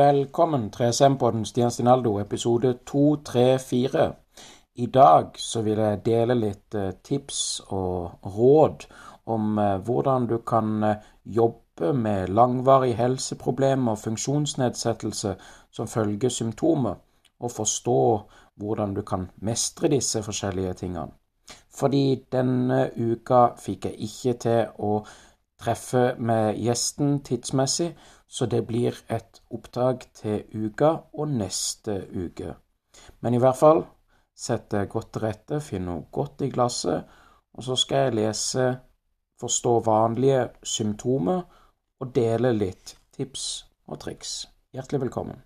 Velkommen til SM-podden Stian Stinaldo, episode 234. I dag så vil jeg dele litt eh, tips og råd om eh, hvordan du kan eh, jobbe med langvarig helseproblemer og funksjonsnedsettelse som følger symptomer, og forstå hvordan du kan mestre disse forskjellige tingene. Fordi denne uka fikk jeg ikke til å treffe med gjesten tidsmessig, så det blir et opptak til uka og neste uke. Men i hvert fall, sett deg godt til rette, finn noe godt i glasset, og så skal jeg lese Forstå vanlige symptomer og dele litt tips og triks. Hjertelig velkommen.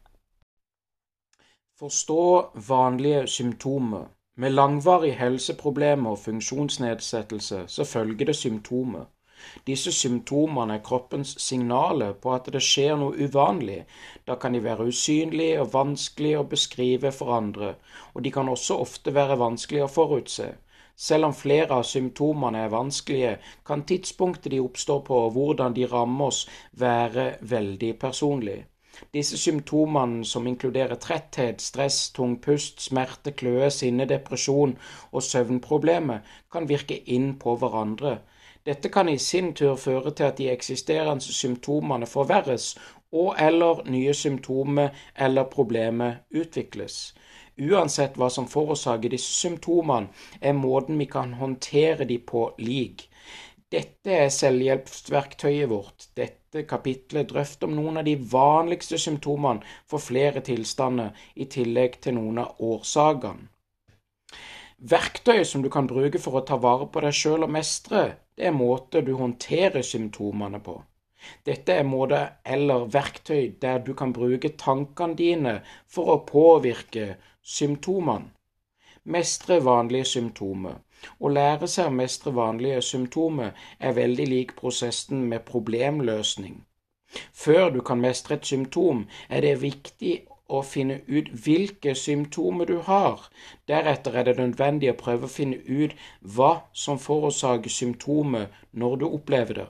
Forstå vanlige symptomer. Med langvarige helseproblemer og funksjonsnedsettelse så følger det symptomer. Disse symptomene er kroppens signaler på at det skjer noe uvanlig. Da kan de være usynlige og vanskelige å beskrive for andre, og de kan også ofte være vanskelige å forutse. Selv om flere av symptomene er vanskelige, kan tidspunktet de oppstår på og hvordan de rammer oss, være veldig personlig. Disse symptomene, som inkluderer tretthet, stress, tung pust, smerte, kløe, sinne, depresjon og søvnproblemer, kan virke inn på hverandre. Dette kan i sin tur føre til at de eksisterende symptomene forverres, og eller nye symptomer eller problemer utvikles. Uansett hva som forårsaker disse symptomene, er måten vi kan håndtere de på lik. Dette er selvhjelpsverktøyet vårt. Dette kapitlet drøfter om noen av de vanligste symptomene for flere tilstander, i tillegg til noen av årsakene. Verktøy som du kan bruke for å ta vare på deg sjøl og mestre, det er måter du håndterer symptomene på. Dette er måter eller verktøy der du kan bruke tankene dine for å påvirke symptomene. Mestre vanlige symptomer. Å lære seg å mestre vanlige symptomer er veldig lik prosessen med problemløsning. Før du kan mestre et symptom, er det viktig å finne ut hvilke symptomer du har. Deretter er det nødvendig å prøve å finne ut hva som forårsaker symptomet når du opplever det.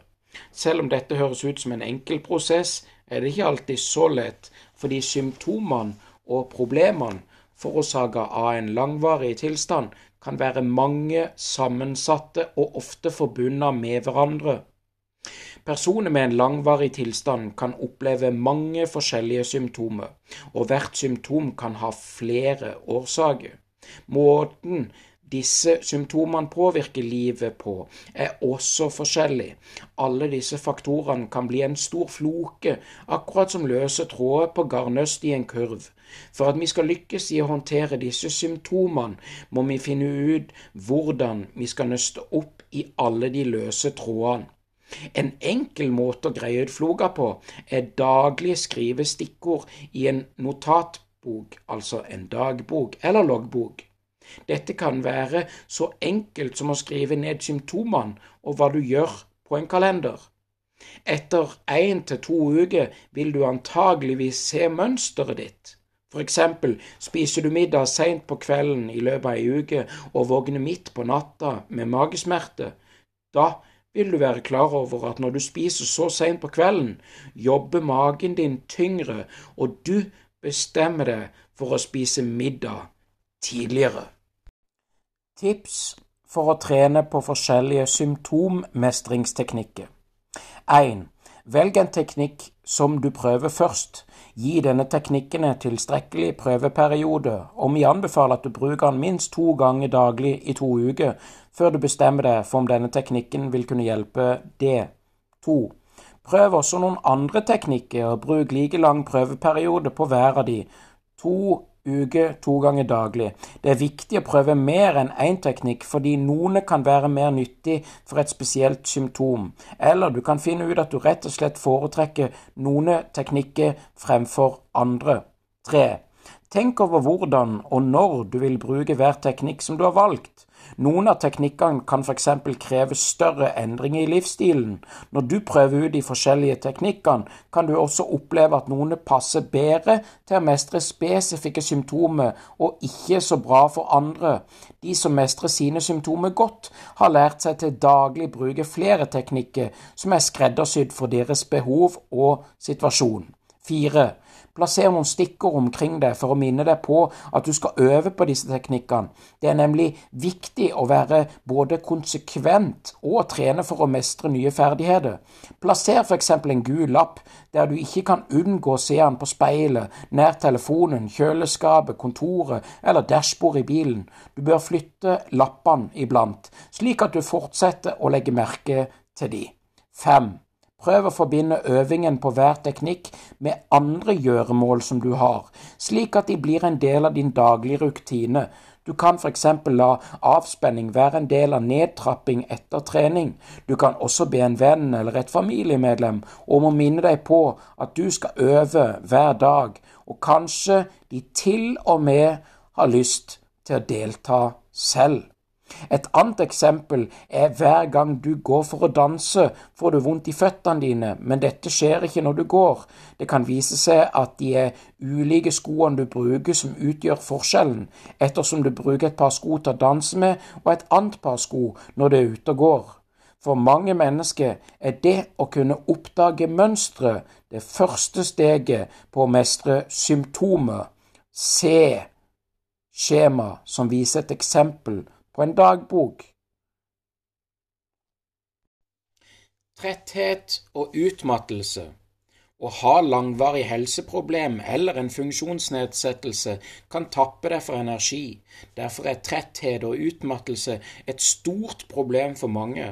Selv om dette høres ut som en enkel prosess, er det ikke alltid så lett, fordi symptomene og problemene forårsaka av en langvarig tilstand kan være mange, sammensatte og ofte forbundet med hverandre. Personer med en langvarig tilstand kan oppleve mange forskjellige symptomer, og hvert symptom kan ha flere årsaker. Måten disse symptomene påvirker livet på, er også forskjellig. Alle disse faktorene kan bli en stor floke, akkurat som løse tråder på garnnøst i en kurv. For at vi skal lykkes i å håndtere disse symptomene, må vi finne ut hvordan vi skal nøste opp i alle de løse trådene. En enkel måte å greie ut floga på er daglig skrive stikkord i en notatbok, altså en dagbok eller loggbok. Dette kan være så enkelt som å skrive ned symptomene og hva du gjør på en kalender. Etter én til to uker vil du antageligvis se mønsteret ditt. For eksempel spiser du middag seint på kvelden i løpet av ei uke og våkner midt på natta med magesmerter. Da vil du være klar over at når du spiser så seint på kvelden, jobber magen din tyngre, og du bestemmer deg for å spise middag tidligere. Tips for å trene på forskjellige symptommestringsteknikker. 1. Velg en teknikk som du prøver først. Gi denne teknikken en tilstrekkelig prøveperiode, og vi anbefaler at du bruker den minst to ganger daglig i to uker før du bestemmer deg for om denne teknikken vil kunne hjelpe det. 2. Prøv også noen andre teknikker, og bruk like lang prøveperiode på hver av de. To uke to ganger daglig. Det er viktig å prøve mer enn én teknikk, fordi noen kan være mer nyttig for et spesielt symptom, eller du kan finne ut at du rett og slett foretrekker noen teknikker fremfor andre. 3. Tenk over hvordan og når du vil bruke hver teknikk som du har valgt. Noen av teknikkene kan f.eks. kreve større endringer i livsstilen. Når du prøver ut de forskjellige teknikkene, kan du også oppleve at noen passer bedre til å mestre spesifikke symptomer, og ikke så bra for andre. De som mestrer sine symptomer godt, har lært seg til daglig bruke flere teknikker som er skreddersydd for deres behov og situasjon. 4. Plasser noen stikkord omkring deg for å minne deg på at du skal øve på disse teknikkene. Det er nemlig viktig å være både konsekvent og trene for å mestre nye ferdigheter. Plasser f.eks. en gul lapp der du ikke kan unngå å se den på speilet, nær telefonen, kjøleskapet, kontoret eller dashbordet i bilen. Du bør flytte lappene iblant, slik at du fortsetter å legge merke til de. Fem. Prøv å forbinde øvingen på hver teknikk med andre gjøremål som du har, slik at de blir en del av din daglige rutine. Du kan f.eks. la avspenning være en del av nedtrapping etter trening. Du kan også be en venn eller et familiemedlem om å minne deg på at du skal øve hver dag, og kanskje de til og med har lyst til å delta selv. Et annet eksempel er hver gang du går for å danse, får du vondt i føttene dine, men dette skjer ikke når du går. Det kan vise seg at de er ulike skoene du bruker som utgjør forskjellen, ettersom du bruker et par sko til å danse med og et annet par sko når du er ute og går. For mange mennesker er det å kunne oppdage mønstre det første steget på å mestre symptomer. Se skjema som viser et eksempel på en dagbok. Tretthet og utmattelse. Å ha langvarig helseproblem eller en funksjonsnedsettelse kan tappe deg for energi. Derfor er tretthet og utmattelse et stort problem for mange.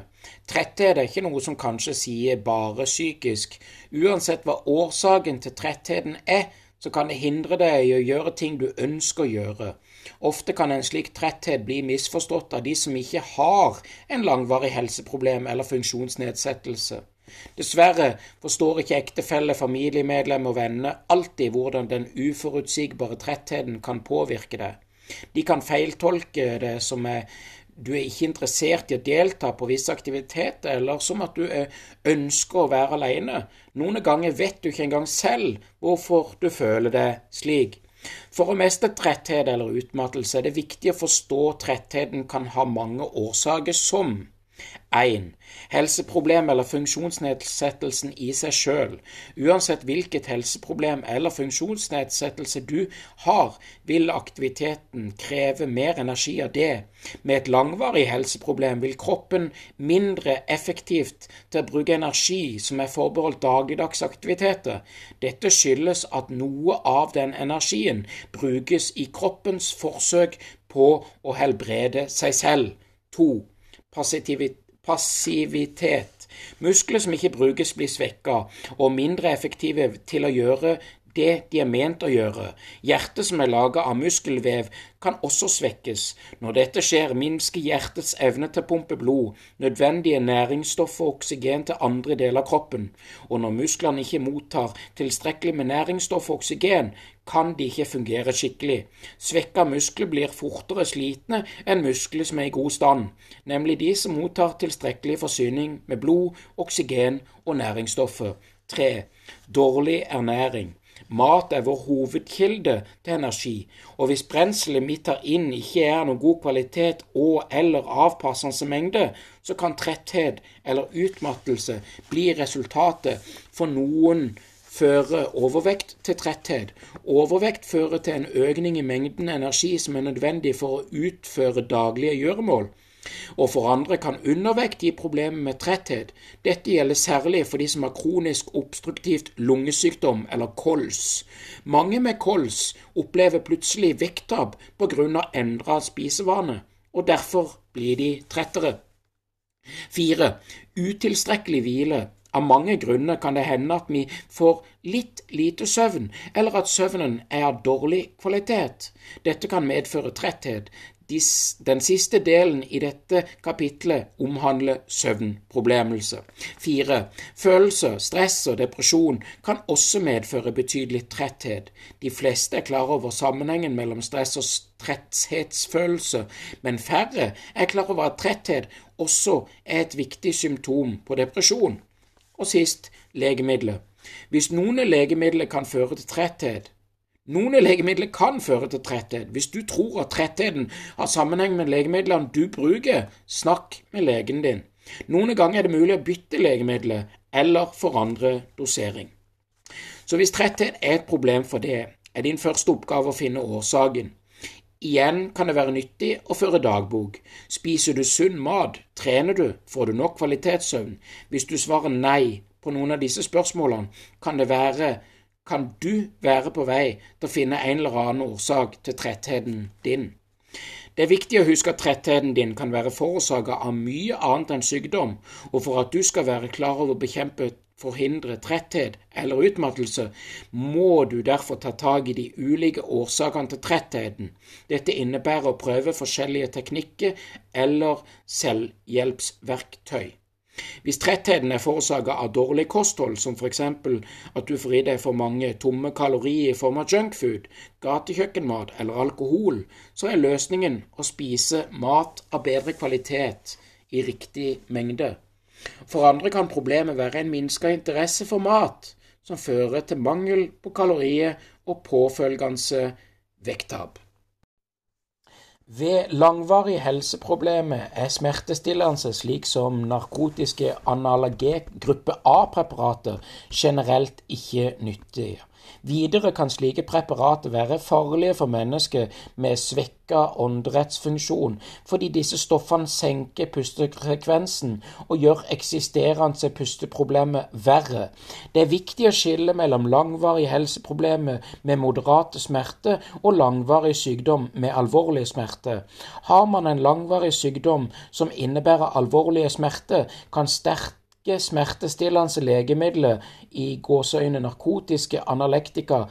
Tretthet er ikke noe som kanskje sier bare psykisk. Uansett hva årsaken til trettheten er, så kan det hindre deg i å gjøre ting du ønsker å gjøre. Ofte kan en slik tretthet bli misforstått av de som ikke har en langvarig helseproblem eller funksjonsnedsettelse. Dessverre forstår ikke ektefelle, familiemedlem og venner alltid hvordan den uforutsigbare trettheten kan påvirke deg. De kan feiltolke det som er du er ikke interessert i å delta på visse aktiviteter, eller som at du ønsker å være alene. Noen ganger vet du ikke engang selv hvorfor du føler det slik. For å mestre tretthet eller utmattelse er det viktig å forstå trettheten kan ha mange årsaker som 1. Helseproblem eller funksjonsnedsettelsen i seg sjøl. Uansett hvilket helseproblem eller funksjonsnedsettelse du har, vil aktiviteten kreve mer energi av det. Med et langvarig helseproblem vil kroppen mindre effektivt til å bruke energi som er forbeholdt dagligdags aktiviteter. Dette skyldes at noe av den energien brukes i kroppens forsøk på å helbrede seg selv. 2 passivitet. Muskler som ikke brukes, blir svekka og mindre effektive til å gjøre det de er ment å gjøre. Hjertet som er laget av muskelvev, kan også svekkes. Når dette skjer, minsker hjertets evne til å pumpe blod, nødvendige næringsstoffer og oksygen til andre deler av kroppen. Og når musklene ikke mottar tilstrekkelig med næringsstoff og oksygen, kan de ikke fungere skikkelig. Svekka muskler blir fortere slitne enn muskler som er i god stand, nemlig de som mottar tilstrekkelig forsyning med blod, oksygen og næringsstoffer. 3. Dårlig ernæring. Mat er vår hovedkilde til energi, og hvis brenselet vi tar inn ikke er noen god kvalitet og eller avpassende mengde, så kan tretthet eller utmattelse bli resultatet for noen føre overvekt til tretthet. Overvekt fører til en økning i mengden energi som er nødvendig for å utføre daglige gjøremål og for andre kan undervekt gi problemer med tretthet. Dette gjelder særlig for de som har kronisk obstruktivt lungesykdom eller kols. Mange med kols opplever plutselig vekttap av endra spisevane, og derfor blir de trettere. 4. Utilstrekkelig hvile. Av mange grunner kan det hende at vi får litt lite søvn, eller at søvnen er av dårlig kvalitet. Dette kan medføre tretthet den siste delen i dette kapitlet omhandler søvnproblemelse. Fire. Følelser, stress og depresjon kan også medføre betydelig tretthet. De fleste er klar over sammenhengen mellom stress og tretthetsfølelse, men færre er klar over at tretthet også er et viktig symptom på depresjon. Og sist legemidler. Hvis noen legemidler kan føre til tretthet, noen legemidler kan føre til tretthet. Hvis du tror at trettheten har sammenheng med legemidlene du bruker, snakk med legen din. Noen ganger er det mulig å bytte legemidler eller forandre dosering. Så hvis tretthet er et problem for det, er din første oppgave å finne årsaken. Igjen kan det være nyttig å føre dagbok. Spiser du sunn mat? Trener du? Får du nok kvalitetssøvn? Hvis du svarer nei på noen av disse spørsmålene, kan det være kan du være på vei til å finne en eller annen årsak til trettheten din. Det er viktig å huske at trettheten din kan være forårsaka av mye annet enn sykdom, og for at du skal være klar over å bekjempe forhindre tretthet eller utmattelse, må du derfor ta tak i de ulike årsakene til trettheten. Dette innebærer å prøve forskjellige teknikker eller selvhjelpsverktøy. Hvis trettheten er forårsaka av dårlig kosthold, som f.eks. at du får i deg for mange tomme kalorier i form av junkfood, gatekjøkkenmat eller alkohol, så er løsningen å spise mat av bedre kvalitet i riktig mengde. For andre kan problemet være en minska interesse for mat, som fører til mangel på kalorier og påfølgende vekttap. Ved langvarige helseproblemer er smertestillende slik som narkotiske analgek gruppe A-preparater generelt ikke nyttige. Videre kan slike preparater være farlige for mennesker med svekka åndedrettsfunksjon, fordi disse stoffene senker pustefrekvensen og gjør eksisterende pusteproblemer verre. Det er viktig å skille mellom langvarige helseproblemer med moderate smerte og langvarig sykdom med alvorlige smerte. Har man en langvarig sykdom som innebærer alvorlige smerter, kan sterkt rekke smertestillende legemidler i gåseøyne narkotiske analektika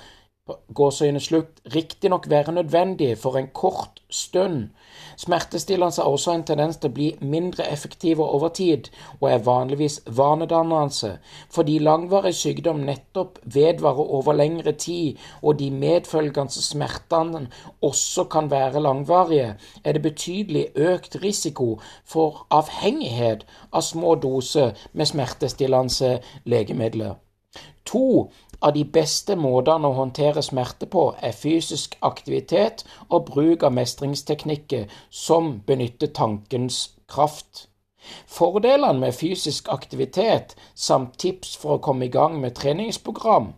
gåseøyne slukt riktignok være nødvendig for en kort stund. Smertestillende har også en tendens til å bli mindre effektive over tid, og er vanligvis vanedannende. Fordi langvarig sykdom nettopp vedvarer over lengre tid, og de medfølgende smertene også kan være langvarige, er det betydelig økt risiko for avhengighet av små doser med smertestillende legemidler. To av de beste måtene å håndtere smerte på er fysisk aktivitet og bruk av mestringsteknikker som benytter tankens kraft. Fordelene med fysisk aktivitet samt tips for å komme i gang med treningsprogram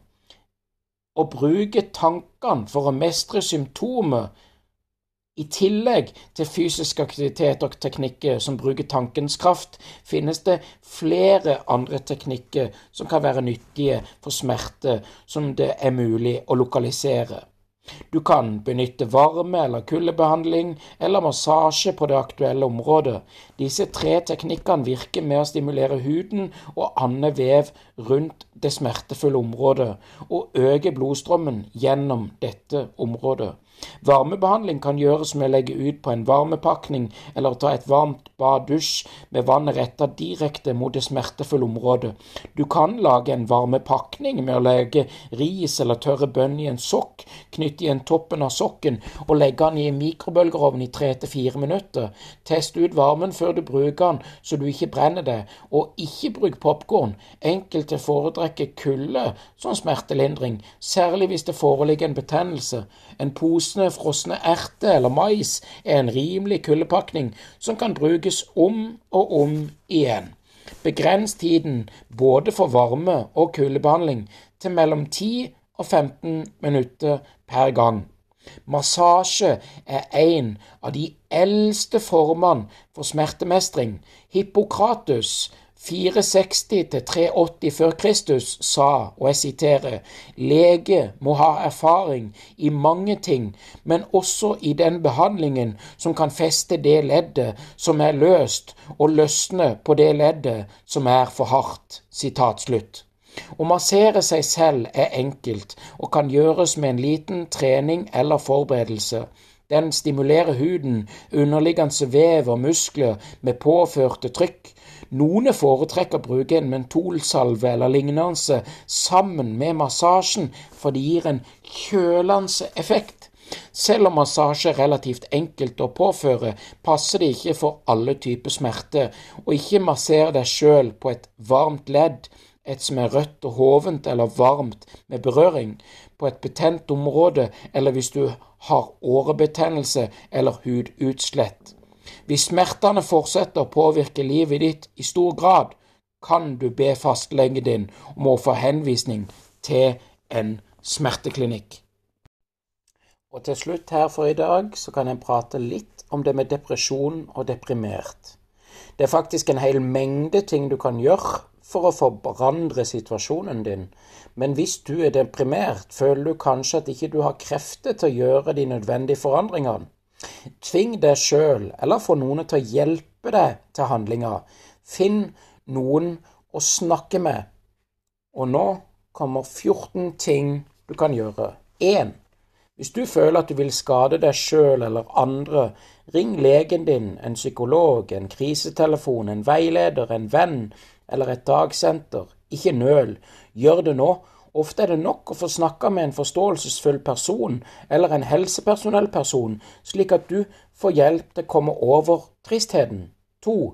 å bruke tankene for å mestre symptomer i tillegg til fysisk aktivitet og teknikker som bruker tankens kraft, finnes det flere andre teknikker som kan være nyttige for smerte, som det er mulig å lokalisere. Du kan benytte varme- eller kuldebehandling eller massasje på det aktuelle området. Disse tre teknikkene virker med å stimulere huden og annen vev rundt det smertefulle området, og øke blodstrømmen gjennom dette området. Varmebehandling kan gjøres med å legge ut på en varmepakning eller ta et varmt bad-dusj med vannet retta direkte mot det smertefulle området. Du kan lage en varmepakning med å legge ris eller tørre bønn i en sokk, knytte igjen toppen av sokken og legge den i en mikrobølgeovn i tre til fire minutter. Test ut varmen før du bruker den, så du ikke brenner det, og ikke bruk popkorn. Enkelte foretrekker kulde som smertelindring, særlig hvis det foreligger en betennelse. En pose frosne erter eller mais er en rimelig kuldepakning som kan brukes om og om igjen. Begrens tiden både for varme- og kuldebehandling til mellom 10 og 15 minutter per gang. Massasje er en av de eldste formene for smertemestring. Hippokratus 460-380 før Kristus sa, og jeg siterer, lege må ha erfaring i mange ting, men også i den behandlingen som kan feste det leddet som er løst, og løsne på det leddet som er for hardt. Sitat slutt. Å massere seg selv er enkelt og kan gjøres med en liten trening eller forberedelse. Den stimulerer huden, underliggende vev og muskler med påførte trykk noen foretrekker å bruke en mentolsalve eller lignende sammen med massasjen, for det gir en kjølende effekt. Selv om massasje er relativt enkelt å påføre, passer det ikke for alle typer smerte, og ikke masser deg sjøl på et varmt ledd, et som er rødt og hovent eller varmt med berøring, på et betent område, eller hvis du har årebetennelse eller hudutslett. Hvis smertene fortsetter å påvirke livet ditt i stor grad, kan du be fastlegen din om å få henvisning til en smerteklinikk. Og til slutt her for i dag så kan jeg prate litt om det med depresjon og deprimert. Det er faktisk en hel mengde ting du kan gjøre for å forandre situasjonen din. Men hvis du er deprimert, føler du kanskje at ikke du har krefter til å gjøre de nødvendige forandringene. Tving deg sjøl, eller få noen til å hjelpe deg til handlinger. Finn noen å snakke med. Og nå kommer 14 ting du kan gjøre. 1. Hvis du føler at du vil skade deg sjøl eller andre, ring legen din, en psykolog, en krisetelefon, en veileder, en venn eller et dagsenter. Ikke nøl, gjør det nå. Ofte er det nok å få snakka med en forståelsesfull person eller en helsepersonellperson, slik at du får hjelp til å komme over tristheten. To.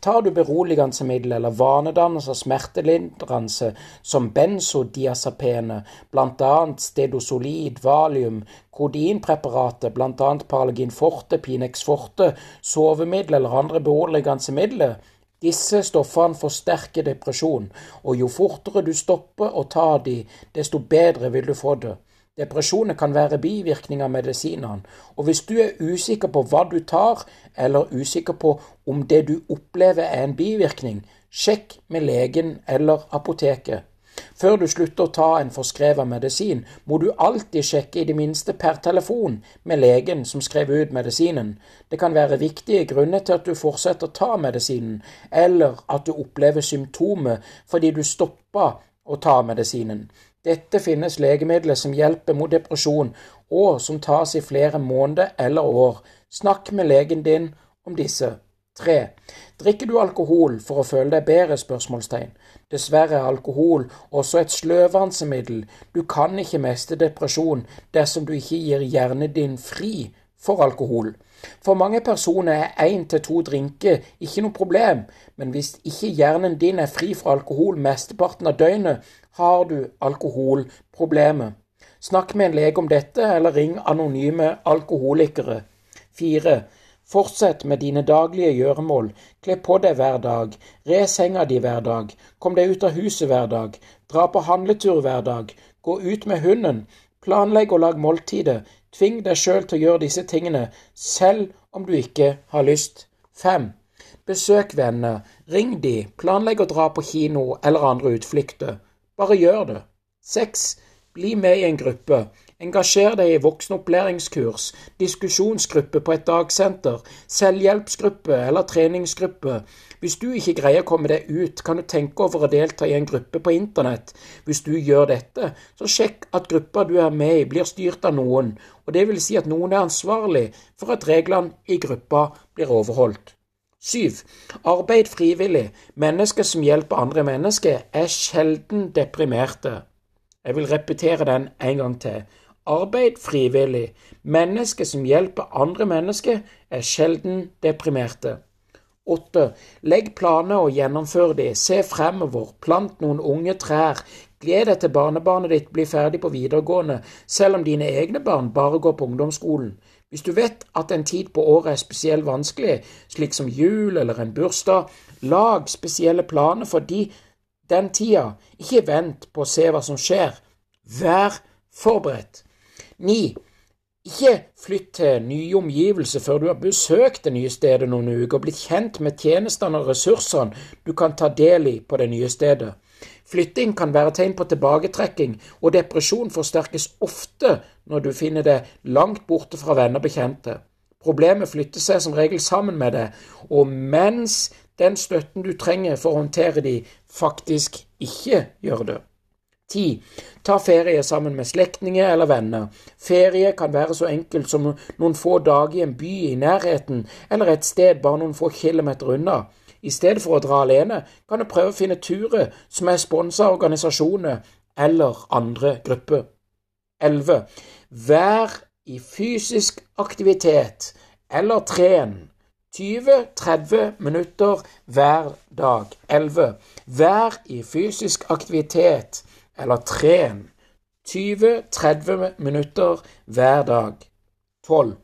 Tar du beroligende middel eller vanedannelse og smertelindrende som benzodiazepene, bl.a. stedosolid, valium, kodinpreparatet, bl.a. paralgin forte, pinex forte, sovemiddel eller andre beroligende midler, disse stoffene forsterker depresjon, og jo fortere du stopper å ta de, desto bedre vil du få det. Depresjoner kan være bivirkninger av medisinene, og hvis du er usikker på hva du tar, eller usikker på om det du opplever er en bivirkning, sjekk med legen eller apoteket. Før du slutter å ta en forskrevet medisin, må du alltid sjekke i det minste per telefon med legen som skrev ut medisinen. Det kan være viktige grunner til at du fortsetter å ta medisinen, eller at du opplever symptomer fordi du stoppa å ta medisinen. Dette finnes legemidler som hjelper mot depresjon, og som tas i flere måneder eller år. Snakk med legen din om disse. 3. Drikker du alkohol for å føle deg bedre? spørsmålstegn. Dessverre er alkohol også et sløvende. Du kan ikke mestre depresjon dersom du ikke gir hjernen din fri for alkohol. For mange personer er én til to drinker ikke noe problem, men hvis ikke hjernen din er fri fra alkohol mesteparten av døgnet, har du alkoholproblemet. Snakk med en lege om dette, eller ring anonyme alkoholikere. 4. Fortsett med dine daglige gjøremål. Kle på deg hver dag. Re senga di hver dag. Kom deg ut av huset hver dag. Dra på handletur hver dag. Gå ut med hunden. Planlegg og lag måltider. Tving deg sjøl til å gjøre disse tingene, selv om du ikke har lyst. 5. Besøk venner. Ring de. Planlegg å dra på kino eller andre utflukter. Bare gjør det. 6. Bli med i en gruppe. Engasjer deg i voksenopplæringskurs, diskusjonsgruppe på et dagsenter, selvhjelpsgruppe eller treningsgruppe. Hvis du ikke greier å komme deg ut, kan du tenke over å delta i en gruppe på internett. Hvis du gjør dette, så sjekk at gruppa du er med i blir styrt av noen, og det vil si at noen er ansvarlig for at reglene i gruppa blir overholdt. 7. Arbeid frivillig. Mennesker som hjelper andre mennesker, er sjelden deprimerte. Jeg vil repetere den en gang til. Arbeid frivillig. Mennesker som hjelper andre mennesker, er sjelden deprimerte. 8. Legg planer og gjennomfør de. Se fremover. Plant noen unge trær. Gled deg til barnebarnet ditt blir ferdig på videregående, selv om dine egne barn bare går på ungdomsskolen. Hvis du vet at en tid på året er spesielt vanskelig, slik som jul eller en bursdag, lag spesielle planer for de den tida. Ikke vent på å se hva som skjer. Vær forberedt. 9. Ikke flytt til nye omgivelser før du har besøkt det nye stedet noen uker og blitt kjent med tjenestene og ressursene du kan ta del i på det nye stedet. Flytting kan være tegn på tilbaketrekking, og depresjon forsterkes ofte når du finner det langt borte fra venner og bekjente. Problemet flytter seg som regel sammen med deg, og mens den støtten du trenger for å håndtere de, faktisk ikke gjør det. 10. Ta ferie sammen med slektninger eller venner. Ferie kan være så enkelt som noen få dager i en by i nærheten, eller et sted bare noen få kilometer unna. I stedet for å dra alene, kan du prøve å finne turer som er sponsa av organisasjoner eller andre grupper. 11. Vær i fysisk aktivitet eller tren. 20-30 minutter hver dag. 11. Vær i fysisk aktivitet eller tren 20-30 minutter hver dag. 12.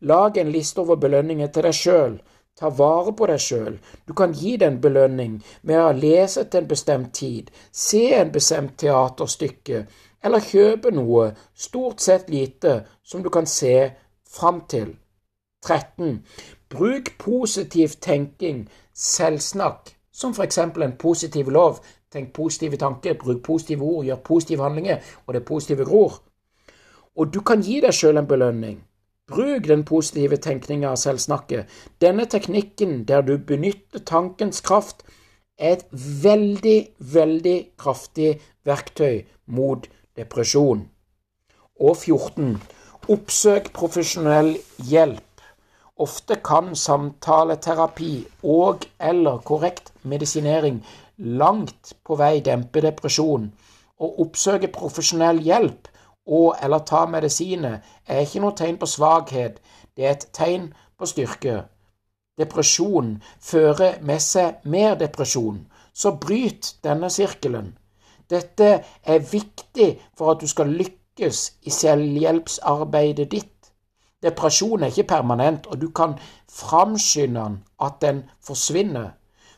Lag en liste over belønninger til deg sjøl. Ta vare på deg sjøl. Du kan gi deg en belønning med å lese til en bestemt tid, se en bestemt teaterstykke eller kjøpe noe, stort sett lite, som du kan se fram til. 13. Bruk positiv tenking, selvsnakk, som for eksempel en positiv lov. Tenk positive tanker, bruk positive ord, gjør positive handlinger, og det positive gror. Og du kan gi deg sjøl en belønning. Bruk den positive tenkninga av selvsnakket. Denne teknikken der du benytter tankens kraft, er et veldig, veldig kraftig verktøy mot depresjon. Og 14. Oppsøk profesjonell hjelp. Ofte kan samtaleterapi og eller korrekt medisinering langt på vei dempe depresjon. Å oppsøke profesjonell hjelp og eller ta medisiner er ikke noe tegn på svakhet, det er et tegn på styrke. Depresjon fører med seg mer depresjon, så bryt denne sirkelen. Dette er viktig for at du skal lykkes i selvhjelpsarbeidet ditt. Depresjon er ikke permanent, og du kan framskynde at den forsvinner.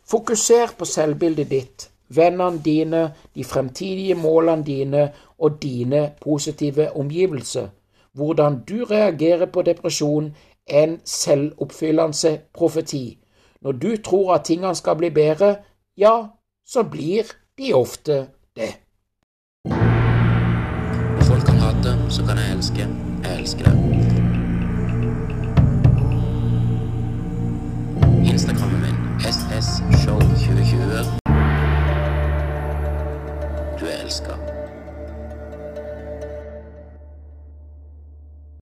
Fokuser på selvbildet ditt, vennene dine, de fremtidige målene dine og dine positive omgivelser. Hvordan du reagerer på depresjon, er en selvoppfyllende profeti. Når du tror at tingene skal bli bedre, ja, så blir de ofte det. Folk kan hate, så kan jeg elske. Jeg elsker det. Instagrammen min SSShow2020. Du er elska.